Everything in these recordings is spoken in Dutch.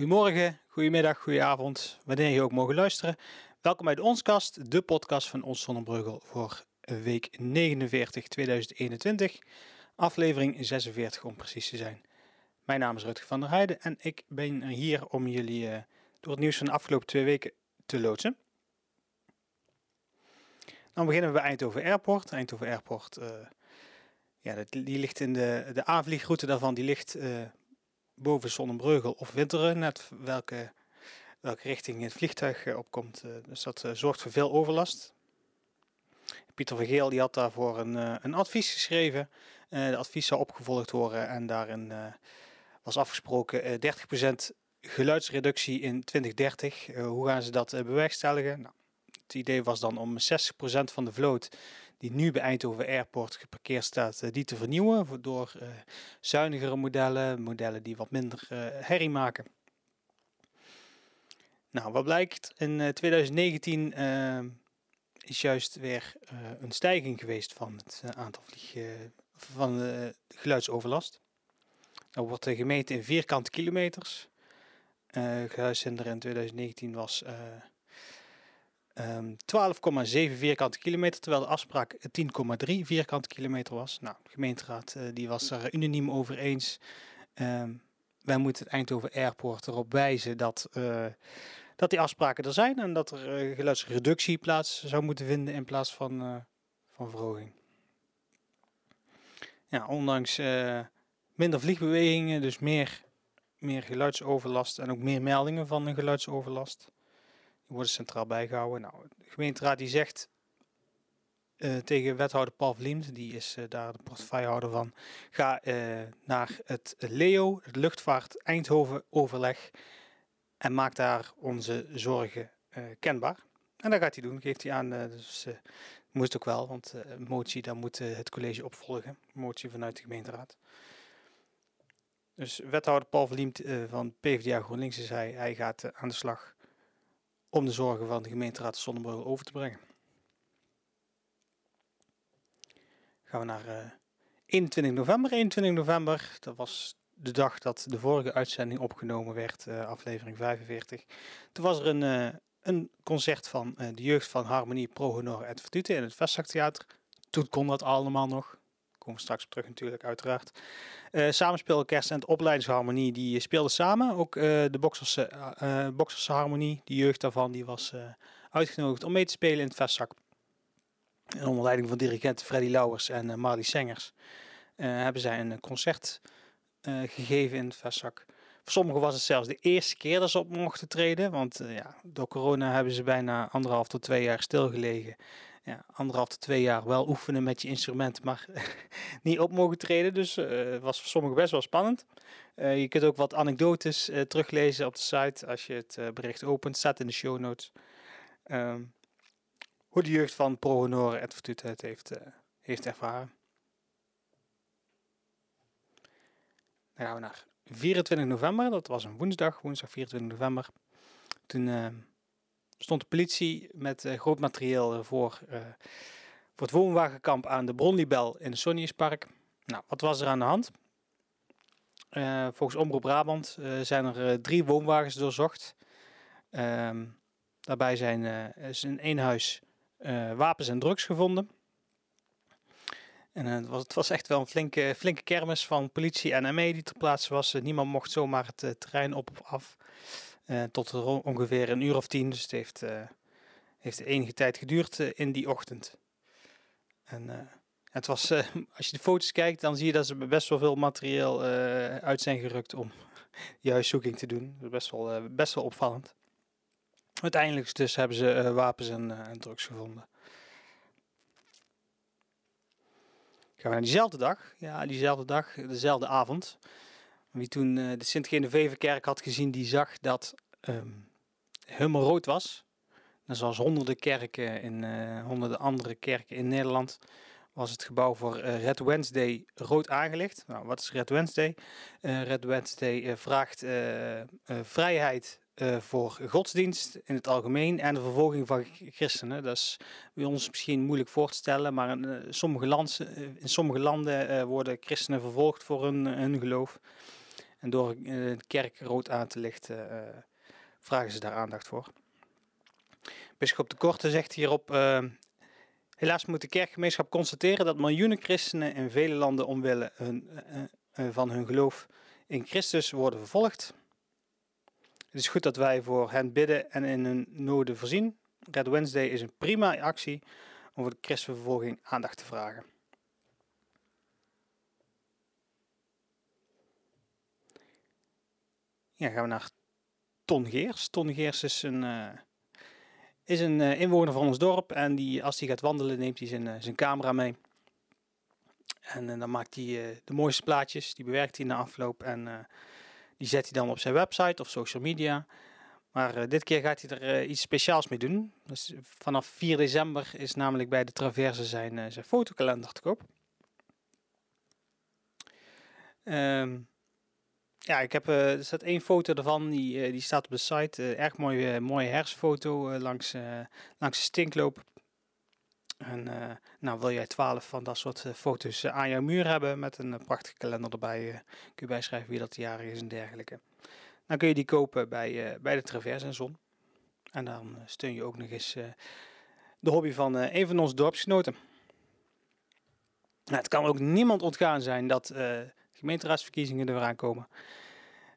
Goedemorgen, goedemiddag, goedenavond, wanneer je ook mogen luisteren. Welkom bij de Onskast, de podcast van Ons Zonnebreugel voor week 49 2021, aflevering 46 om precies te zijn. Mijn naam is Rutger van der Heijden en ik ben hier om jullie uh, door het nieuws van de afgelopen twee weken te loodsen. Dan beginnen we bij Eindhoven Airport. Eindhoven Airport, uh, ja, die ligt in de, de aanvliegroute daarvan, die ligt uh, boven Zonnebreugel of Winteren, net welke, welke richting het vliegtuig uh, opkomt. dus dat zorgt voor veel overlast. Pieter van Geel die had daarvoor een, een advies geschreven. de advies zou opgevolgd worden en daarin was afgesproken 30% geluidsreductie in 2030. hoe gaan ze dat bewerkstelligen? Nou, het idee was dan om 60% van de vloot die nu bij Eindhoven Airport geparkeerd staat, eh, die te vernieuwen door uh, zuinigere modellen, modellen die wat minder uh, herrie maken. Nou, wat blijkt? In 2019 is juist weer een stijging geweest van het aantal vliegen, van de geluidsoverlast. Dat wordt gemeten in vierkante kilometers. Uh, in 2019 was 12,7 ehm, vierkante kilometer, terwijl de afspraak 10,3 vierkante kilometer was. Nou, de gemeenteraad uh, die was er unaniem over eens. Uh, wij moeten het Eindhoven Airport erop wijzen dat, uh, dat die afspraken er zijn en dat er uh, geluidsreductie plaats zou moeten vinden in plaats van, van verhoging. Ja, ondanks minder vliegbewegingen, dus meer, meer geluidsoverlast en ook meer meldingen van een geluidsoverlast worden centraal bijgehouden. Nou, de gemeenteraad die zegt uh, tegen wethouder Paul Vliemt, die is uh, daar de portefeuillehouder van, ga uh, naar het LEO, het luchtvaart Eindhoven overleg en maak daar onze zorgen kenbaar. En dat gaat hij doen, geeft hij aan. dus moest ook wel, want een motie, daar moet het college opvolgen. motie vanuit de gemeenteraad. Dus wethouder Paul Vliemt van PvdA GroenLinks is hij, hij gaat aan de slag om de zorgen van de gemeenteraad Zonnebrugge over te brengen. Gaan we naar uh, eh, 21 november. 21 november, dat was de dag dat de vorige uitzending opgenomen werd, uh, aflevering 45. Toen was er een, uh, een concert van de jeugd van Harmonie Pro Honor et Vertute in het Vestzaktheater. Toen kon dat allemaal nog straks terug natuurlijk, uiteraard. Uh, Samenspelorkest en het opleidingsharmonie, die speelden samen. Ook uh, de Boxerse, uh, Boxerse Harmonie, die jeugd daarvan, die was uitgenodigd om mee te spelen in het vestzak. En onder leiding van dirigenten Freddy Lauwers en Marley Sengers hebben zij een concert gegeven in het vestzak. Voor sommigen was het zelfs de eerste keer dat ze op mochten treden. Want ja, door corona hebben ze bijna anderhalf tot twee jaar stilgelegen ja, anderhalf tot twee jaar wel oefenen met je instrument, maar niet op mogen treden. Dus uh, was voor sommigen best wel spannend. Uh, je kunt ook wat anekdotes uh, teruglezen op de site als je het bericht opent. Staat in de show notes. Ehm, hoe de jeugd van Pro Fortute het heeft, heeft ervaren. Dan gaan we naar 24 november. Dat was een woensdag, woensdag 24 november. Toen stond de politie met uh, groot materieel voor, uh, voor het woonwagenkamp aan de Bronlibel in het Sonniuspark. Nou, wat was er aan de hand? Volgens Omroep Brabant zijn er drie woonwagens doorzocht. Ehm, daarbij zijn is in één huis wapens en drugs gevonden. En het was, het, was, echt wel een flinke, flinke kermis van politie en ME die ter plaatse was. niemand mocht zomaar het terrein op of af. Uh, tot ongeveer een uur of tien. Dus het heeft, uh, heeft enige tijd geduurd uh, in die ochtend. En het was, als je de foto's kijkt, dan zie je dat ze best wel veel materieel uit zijn gerukt om juist zoeking te doen. Is best wel, best wel opvallend. Uiteindelijk dus hebben ze wapens en, drugs gevonden. Gaan we naar diezelfde dag. Ja, diezelfde dag, dezelfde avond. Wie toen uh, de Sint-Genevevenkerk had gezien, die zag dat um, helemaal rood was. Net zoals honderden kerken in uh, honderden andere kerken in Nederland was het gebouw voor uh, Red Wednesday rood aangelegd. Nou, wat is Red Wednesday? Red Wednesday vraagt vrijheid voor godsdienst in het algemeen en de vervolging van christenen. Dat is bij ons misschien moeilijk voor te stellen, maar in, sommige, landen, in sommige landen worden christenen vervolgd voor hun, hun geloof. En door de kerk rood aan te lichten, vragen ze daar aandacht voor. Bisschop de Korte zegt hierop: Helaas moet de kerkgemeenschap constateren dat miljoenen christenen in vele landen omwille hun, van hun geloof in Christus worden vervolgd. Het is goed dat wij voor hen bidden en in hun noden voorzien. Red Wednesday is een prima actie om voor de christenvervolging aandacht te vragen. Ja, gaan we naar Ton Geers. Ton Geers is een, uh, is een uh, inwoner van ons dorp en die, als hij gaat wandelen neemt hij zijn, uh, zijn camera mee. En dan maakt hij de mooiste plaatjes, die bewerkt hij na afloop en die zet hij dan op zijn website of social media. Maar dit keer gaat hij er iets speciaals mee doen. Dus vanaf 4 december is namelijk bij de Traverse zijn, zijn fotokalender te koop. Um, ja, ik heb, er staat één foto ervan, die, die staat op de site. erg mooie, mooie herfstfoto langs, langs de stinkloop. En nou, wil jij 12 van dat soort foto's aan jouw muur hebben met een prachtige kalender erbij, kun je bijschrijven wie dat jarig is en dergelijke. Dan kun je die kopen bij, bij de Traverse en Zon. En dan steun je ook nog eens de hobby van een van onze dorpsgenoten. Nou, het kan ook niemand ontgaan zijn dat gemeenteraadsverkiezingen er weer.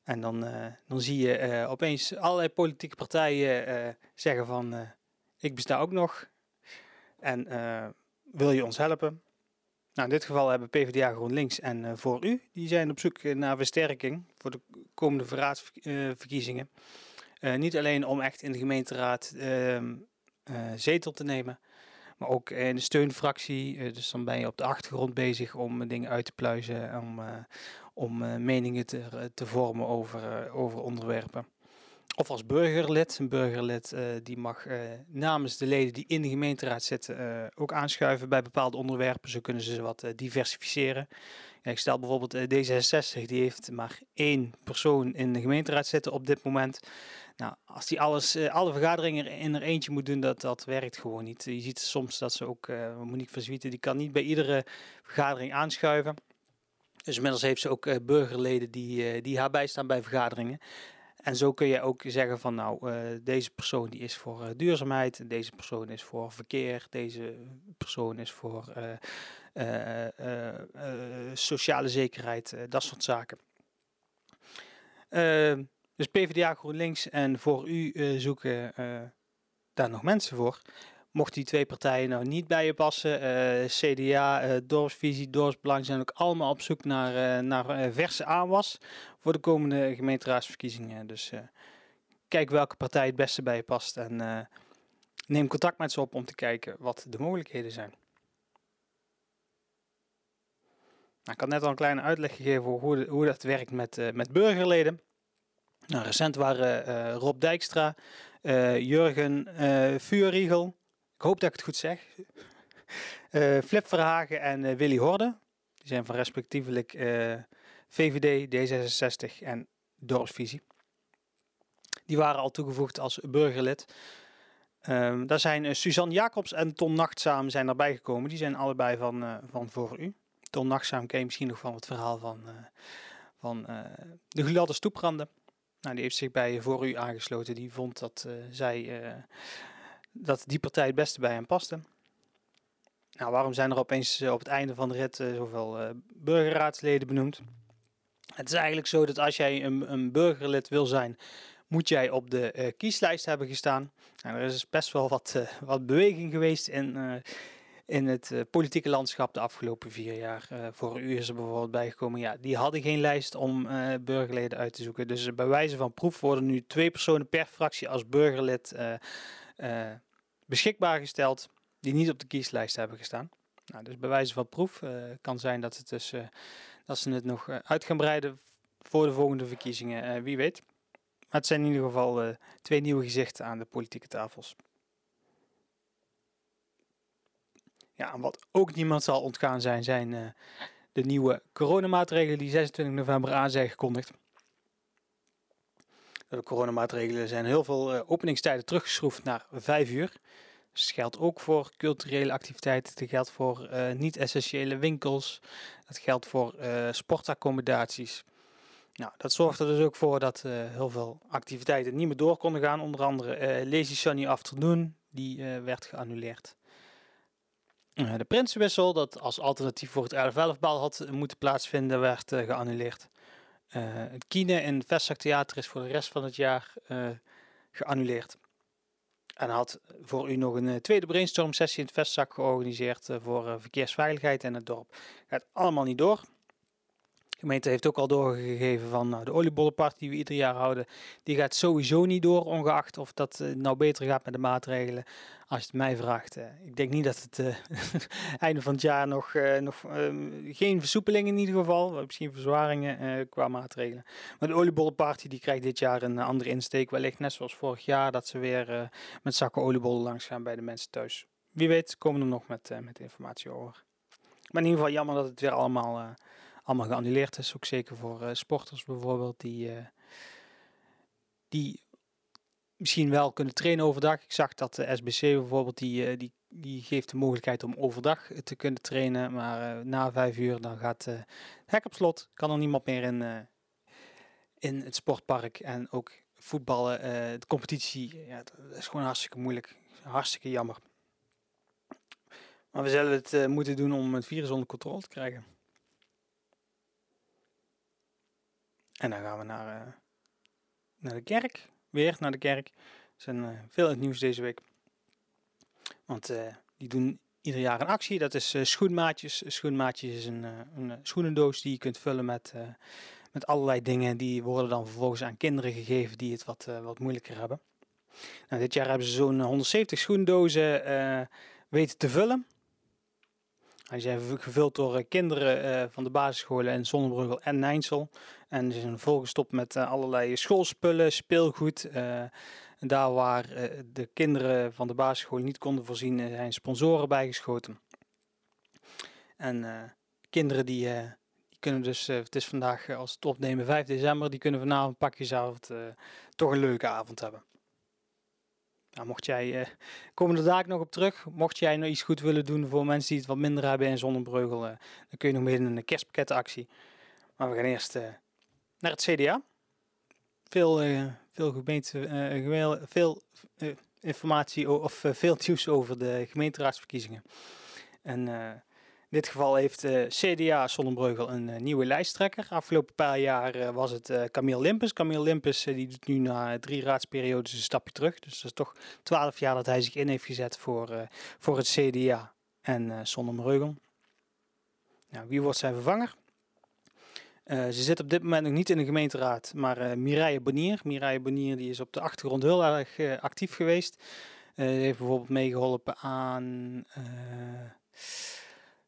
En dan, dan zie je opeens allerlei politieke partijen zeggen van ik besta ook nog. En wil je ons helpen? Nou, in dit geval hebben PvdA GroenLinks en Voor U, die zijn op zoek eh, naar versterking voor de komende verraadsverkiezingen. Niet alleen om echt in de gemeenteraad ehm, zetel te nemen, maar ook in de steunfractie. dus dan ben je op de achtergrond bezig om dingen uit te pluizen, om, om meningen te, te vormen over, over onderwerpen. Of als burgerlid. Een burgerlid die mag namens de leden die in de gemeenteraad zitten ook aanschuiven bij bepaalde onderwerpen. Zo kunnen ze wat diversificeren. Ik stel bijvoorbeeld D66, die heeft maar één persoon in de gemeenteraad zitten op dit moment. Nou, als die alles, alle vergaderingen in er eentje moet doen, dat, dat werkt gewoon niet. Je ziet soms dat ze ook, Monique Verzwieten, die kan niet bij iedere vergadering aanschuiven. Dus inmiddels heeft ze ook burgerleden die, die haar bijstaan bij vergaderingen. En zo kun je ook zeggen van nou, deze persoon die is voor duurzaamheid, deze persoon is voor verkeer, deze persoon is voor sociale zekerheid, dat soort zaken. Dus PvdA GroenLinks en voor u zoeken daar nog mensen voor. Mochten die twee partijen nou niet bij je passen, CDA, Dorpsvisie, Dorpsbelang zijn ook allemaal op zoek naar, naar verse aanwas voor de komende gemeenteraadsverkiezingen. Dus uh, kijk welke partij het beste bij je past en uh, neem contact met ze op om te kijken wat de mogelijkheden zijn. Nou, ik had net al een kleine uitleg gegeven over hoe, hoe dat werkt met, uh, met burgerleden. Nou, recent waren Rob Dijkstra, Jurgen Vuurriegel, ik hoop dat ik het goed zeg, Flip Verhagen en Willy Horde. Die zijn van respectievelijk VVD, D66 en Dorpsvisie. Die waren al toegevoegd als burgerlid. Um, daar zijn uh, Suzanne Jacobs en Ton Nachtzaam zijn erbij gekomen. Die zijn allebei van, uh, van Voor U. Ton Nachtzaam ken je misschien nog van het verhaal van, uh, van de gladde stoepranden. Nou, die heeft zich bij Voor U aangesloten. Die vond dat, zij, dat die partij het beste bij hem paste. Nou, waarom zijn er opeens op het einde van de rit zoveel burgerraadsleden benoemd? Het is eigenlijk zo dat als jij een, een burgerlid wil zijn, moet jij op de kieslijst hebben gestaan. Nou, er is best wel wat, wat beweging geweest in, in het politieke landschap de afgelopen vier jaar. voor u is er bijvoorbeeld bijgekomen, ja, die hadden geen lijst om burgerleden uit te zoeken. Dus bij wijze van proef worden nu twee personen per fractie als burgerlid beschikbaar gesteld die niet op de kieslijst hebben gestaan. Nou, dus bij wijze van proef kan zijn dat het dus dat ze het nog eh, uit gaan breiden voor de volgende verkiezingen. Eh, wie weet. Maar het zijn in ieder geval eh, twee nieuwe gezichten aan de politieke tafels. Ja, wat ook niemand zal ontgaan zijn, zijn de nieuwe coronamaatregelen die 26 november aan zijn gekondigd. De coronamaatregelen zijn heel veel openingstijden teruggeschroefd naar 5 uur. Dus het geldt ook voor culturele activiteiten, het geldt voor niet-essentiële winkels, het geldt voor sportaccommodaties. Nou, dat zorgde dus ook voor dat heel veel activiteiten niet meer door konden gaan. Onder andere Lazy Sunny Afternoon, die werd geannuleerd. De Prinsenwissel, dat als alternatief voor het 11-11 bal had moeten plaatsvinden, werd geannuleerd. het Kine in het Vestzak Theater is voor de rest van het jaar geannuleerd. En had voor u nog een eh, tweede brainstorm sessie in het vestzak georganiseerd eh, voor eh, verkeersveiligheid in het dorp. Gaat allemaal niet door. Gemeente heeft ook al doorgegeven van nou, de oliebollenparty die we ieder jaar houden. Die gaat sowieso niet door, ongeacht of dat nou beter gaat met de maatregelen als je het mij vraagt. Uh, ik denk niet dat het uh, einde van het jaar nog, nog ehm, geen versoepeling in ieder geval, misschien verzwaringen qua maatregelen. Maar de oliebollenparty die krijgt dit jaar een andere insteek, wellicht net zoals vorig jaar, dat ze weer met zakken oliebollen langs gaan bij de mensen thuis. Wie weet komen we er nog met, met informatie over. Maar in ieder geval jammer dat het weer allemaal, allemaal geannuleerd is, ook zeker voor sporters bijvoorbeeld, die, die misschien wel kunnen trainen overdag. Ik zag dat de SBC bijvoorbeeld, die, eh, die, die geeft de mogelijkheid om overdag te kunnen trainen. Maar na vijf uur dan gaat het hek op slot. Kan er niemand meer in, in het sportpark. En ook voetballen, de competitie, ja, dat is gewoon hartstikke moeilijk. Hartstikke jammer. Maar we zullen het moeten doen om het virus onder controle te krijgen. En dan gaan we naar, naar de kerk weer naar de kerk. Er zijn uh, veel het nieuws deze week. Want uh, die doen ieder jaar een actie. Dat is schoenmaatjes. Schoenmaatjes is een, een, schoenendoos die je kunt vullen met, met allerlei dingen. Die worden dan vervolgens aan kinderen gegeven die het wat, wat moeilijker hebben. Nou, dit jaar hebben ze zo'n 170 schoendozen weten te vullen. Hij zijn gevuld door kinderen van de basisscholen in Zonnebruggel en Nijnsel. En ze zijn volgestopt met uh, allerlei schoolspullen, speelgoed. Daar waar de kinderen van de basisschool niet konden voorzien, zijn sponsoren bijgeschoten. En kinderen die, die kunnen dus, het is vandaag als het opnemen 5 december, die kunnen vanavond pakjesavond toch een leuke avond hebben. Nou, mocht jij, komen we daar nog op terug, mocht jij nog iets goed willen doen voor mensen die het wat minder hebben in Zonnebreugel, dan kun je nog mee in een kerstpakketactie. Maar we gaan eerst naar het CDA. Veel, uh, veel, gemeente, uh, veel uh, informatie of veel nieuws over de gemeenteraadsverkiezingen. En dit geval heeft CDA Zonnebreugel een nieuwe lijsttrekker. Afgelopen paar jaar was het Camille Limpes. Camille Limpes die doet nu na drie raadsperiodes een stapje terug. Dus dat is toch twaalf jaar dat hij zich in heeft gezet voor, voor het CDA en Zonnebreugel. Nou, wie wordt zijn vervanger? Uh, ze zit op dit moment nog niet in de gemeenteraad, maar uh, Mireille Bonier. Mireille Bonier die is op de achtergrond heel erg uh, actief geweest. Uh, heeft bijvoorbeeld meegeholpen aan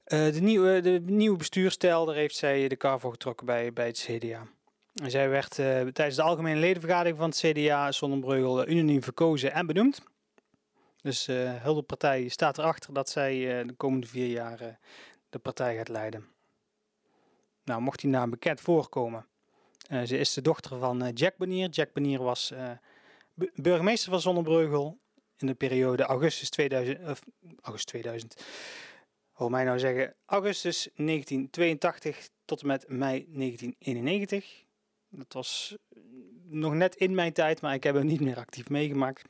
de, nieuwe, de nieuwe bestuurstijl. Daar heeft zij de kar voor getrokken bij, bij het CDA. Zij werd tijdens de algemene ledenvergadering van het CDA Zonnebreugel unaniem verkozen en benoemd. Dus heel de partij staat erachter dat zij de komende vier jaar de partij gaat leiden. Nou, mocht die naam bekend voorkomen. Uh, ze is de dochter van uh, Jack Banier. Jack Banier was uh, burgemeester van Zonnebreugel in de periode augustus 2000, augustus 2000, hoor mij nou zeggen, augustus 1982 tot en met mei 1991. Dat was nog net in mijn tijd, maar ik heb hem niet meer actief meegemaakt.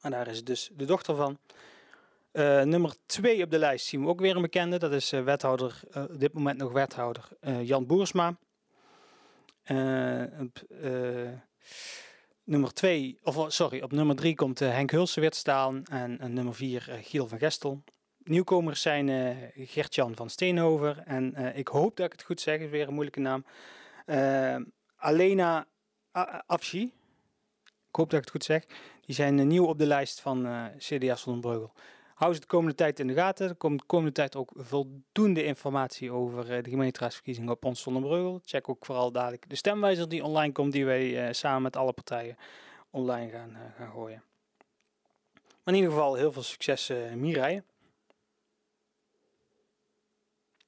Maar daar is dus de dochter van. Uh, nummer 2 op de lijst zien we ook weer een bekende. Dat is uh, wethouder, op dit moment nog wethouder Jan Boersma. Nummer 2, of oh, sorry, op nummer 3 komt Henk Hulsen weer te staan. En nummer 4 Giel van Gestel. Nieuwkomers zijn Gert-Jan van Steenhover. En ik hoop dat ik het goed zeg, is weer een moeilijke naam. Alena Afshi. Ik hoop dat ik het goed zeg. Die zijn nieuw op de lijst van CDA Zonnebreugel. Hou ze de komende tijd in de gaten. Er komt de komende tijd ook voldoende informatie over uh, de gemeenteraadsverkiezingen op ons Zonnebreugel. Check ook vooral dadelijk de stemwijzer die online komt, die wij uh, samen met alle partijen online gaan, uh, gaan gooien. Maar in ieder geval heel veel succes uh, Mireille.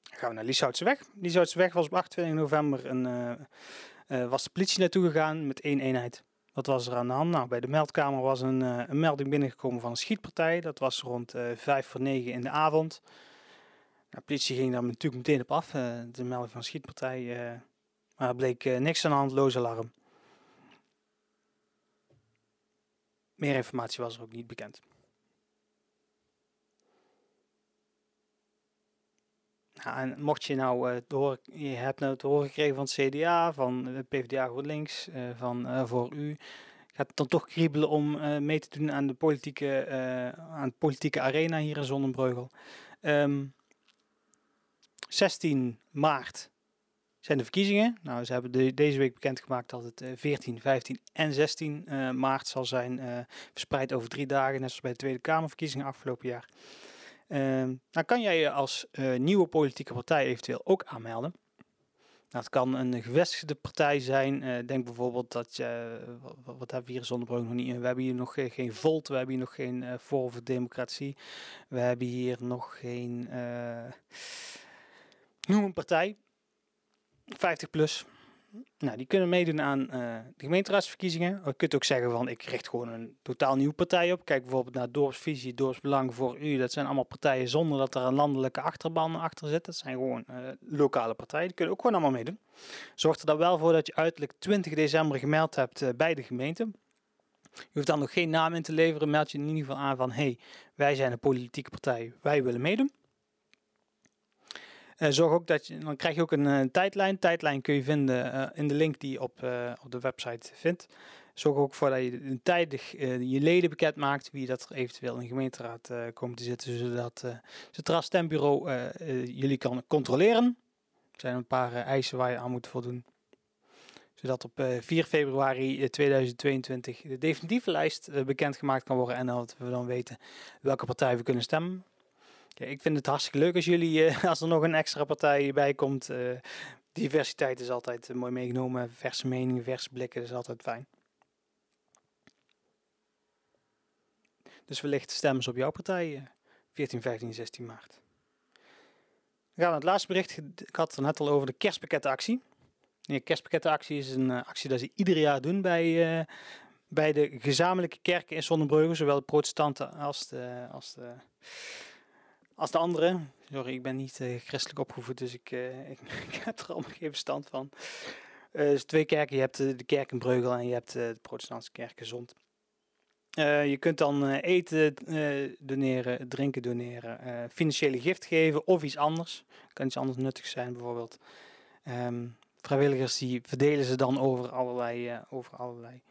Dan gaan we naar Lieshoutse Lieshoutse was op 28 november een, was de politie naartoe gegaan met één eenheid. Wat was er aan de hand? Nou, bij de meldkamer was een, uh, een melding binnengekomen van een schietpartij. Dat was rond vijf voor negen in de avond. Nou, de politie ging daar natuurlijk meteen op af. De melding van een schietpartij Maar er bleek eh, niks aan de hand, loos alarm. Meer informatie was er ook niet bekend. En mocht je nou uh, horen, je hebt nou te horen gekregen van het CDA, van de PvdA GroenLinks, uh, van uh, voor u, gaat het dan toch kriebelen om mee te doen aan de politieke, aan politieke arena hier in Zonnebreugel. Um, 16 maart zijn de verkiezingen. Nou, ze hebben de, deze week bekendgemaakt dat het 14, 15 en 16 maart zal zijn, verspreid over drie dagen, net zoals bij de Tweede Kamerverkiezingen afgelopen jaar. Dan kan jij je als uh, nieuwe politieke partij eventueel ook aanmelden. Nou, het kan een gevestigde partij zijn. Uh, denk bijvoorbeeld dat je, wat, wat, hebben we hier in nog niet? We hebben hier nog geen Volt, we hebben hier nog geen uh, Forum voor Democratie. We hebben hier nog geen, noem een partij, 50 plus. Nou, die kunnen meedoen aan uh, de gemeenteraadsverkiezingen. Je kunt ook zeggen van ik richt gewoon een totaal nieuwe partij op. Kijk bijvoorbeeld naar Dorpsvisie, Dorpsbelang voor u. Dat zijn allemaal partijen zonder dat er een landelijke achterban achter zit. Dat zijn gewoon uh, lokale partijen. Die kunnen ook gewoon allemaal meedoen. Zorg er dan wel voor dat je uiterlijk 20 december gemeld hebt uh, bij de gemeente. Je hoeft dan nog geen naam in te leveren. Meld je in ieder geval aan van hey, wij zijn een politieke partij. Wij willen meedoen. Uh, zorg ook dat je, dan krijg je ook een, een tijdlijn. Tijdlijn kun je vinden uh, in de link die je op, op de website vindt. Zorg ook voor dat je tijdig je leden bekend maakt wie dat er eventueel in de gemeenteraad komen te zitten, zodat het stembureau jullie kan controleren. Er zijn een paar eisen waar je aan moet voldoen. Zodat op 4 februari 2022 de definitieve lijst bekendgemaakt kan worden en dat we dan weten welke partij we kunnen stemmen. Ik vind het hartstikke leuk als jullie, uh, als er nog een extra partij bij komt. Uh, diversiteit is altijd uh, mooi meegenomen. Verse meningen, verse blikken, is altijd fijn. Dus wellicht stemmen ze op jouw partij 14, 15, 16 maart. We gaan naar het laatste bericht. Ik had het net al over de kerstpakkettenactie. De kerstpakkettenactie is een actie die ze ieder jaar doen bij, bij de gezamenlijke kerken in Zonnebreugel. Zowel de protestanten als de, als de als de andere. Sorry, ik ben niet uh, christelijk opgevoed, dus ik, uh, ik, ik, heb er allemaal geen verstand van. Uh, dus twee kerken. Je hebt de kerk in Breugel en je hebt de protestantse kerk gezond. je kunt dan eten doneren, drinken doneren, financiële gift geven of iets anders. Kan iets anders nuttig zijn bijvoorbeeld. Um, vrijwilligers die verdelen ze dan over allerlei, over allerlei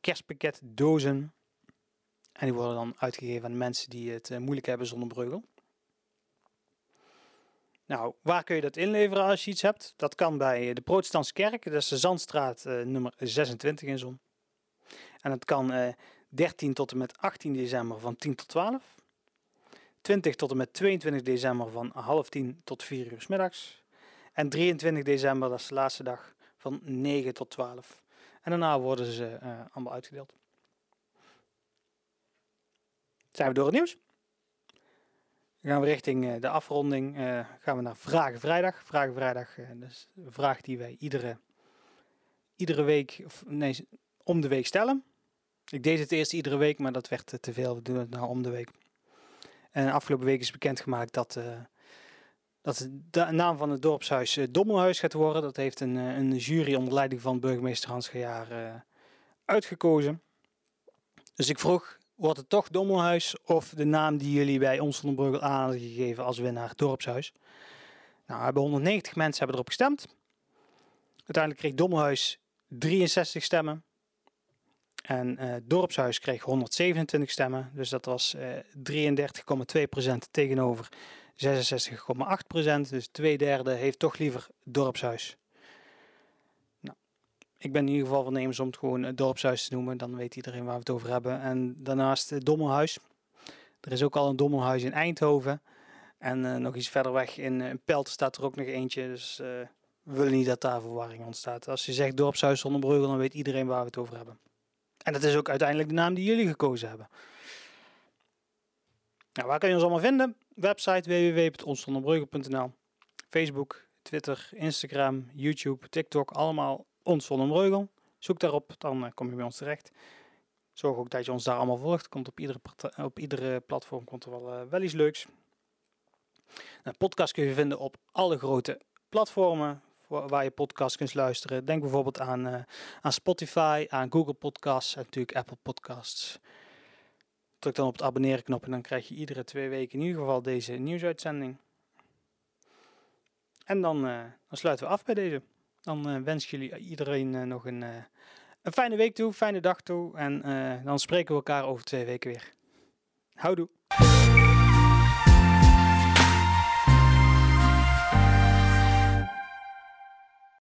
kerstpakketdozen. En die worden dan uitgegeven aan mensen die het moeilijk hebben zonder Breugel. Nou, waar kun je dat inleveren als je iets hebt? Dat kan bij de Protestantse Kerk, dat is de Zandstraat uh, nummer 26 in Zon. En dat kan uh, 13 tot en met 18 december van 10 tot 12. 20 tot en met 22 december van half 10 tot 4 uur middags. En 23 december, dat is de laatste dag, van 9 tot 12. En daarna worden ze uh, allemaal uitgedeeld. Zijn we door het nieuws? Dan gaan we richting uh, de afronding. Uh, gaan we naar Vragen Vrijdag. Vragen Vrijdag, uh, dat is een vraag die wij iedere, iedere week, of nee, om de week stellen. Ik deed het eerst iedere week, maar dat werd te veel. We doen het nou om de week. En afgelopen week is bekendgemaakt dat, dat de naam van het dorpshuis Dommelhuis gaat worden. Dat heeft een, een jury onder leiding van burgemeester Hans Gejaar uitgekozen. Dus ik vroeg wordt het toch Dommelhuis of de naam die jullie bij ons van de Breugel aan hadden gegeven als winnaar Dorpshuis. Nou, hebben 190 mensen hebben erop gestemd. Uiteindelijk kreeg Dommelhuis 63 stemmen. En uh, Dorpshuis kreeg 127 stemmen. Dus dat was uh, 33,2% tegenover 66,8%. Dus twee derde heeft toch liever Dorpshuis ik ben in ieder geval voornemens om het gewoon het dorpshuis te noemen. Dan weet iedereen waar we het over hebben. En daarnaast het Dommelhuis. Er is ook al een Dommelhuis in Eindhoven. En uh, nog iets verder weg in, in Pelt staat er ook nog eentje. Dus we willen niet dat daar verwarring ontstaat. Als je zegt dorpshuis zonder Breugel, dan weet iedereen waar we het over hebben. En dat is ook uiteindelijk de naam die jullie gekozen hebben. Nou, waar kun je ons allemaal vinden? Website www.onszonderbreugel.nl Facebook, Twitter, Instagram, YouTube, TikTok. Allemaal ons van Breugel. Zoek daarop, dan uh, kom je bij ons terecht. Zorg ook dat je ons daar allemaal volgt. Komt op iedere, op iedere platform komt er wel, uh, wel iets leuks. Nou, podcast kun je vinden op alle grote platformen. waar je podcast kunt luisteren. Denk bijvoorbeeld aan, uh, aan Spotify, aan Google Podcasts en natuurlijk Apple Podcasts. Druk dan op het abonneren knop en dan krijg je iedere twee weken in ieder geval deze nieuwsuitzending. En dan, dan sluiten we af bij deze. Dan uh, wens ik jullie iedereen nog een, een fijne week toe, fijne dag toe. En dan spreken we elkaar over twee weken weer. Houdoe!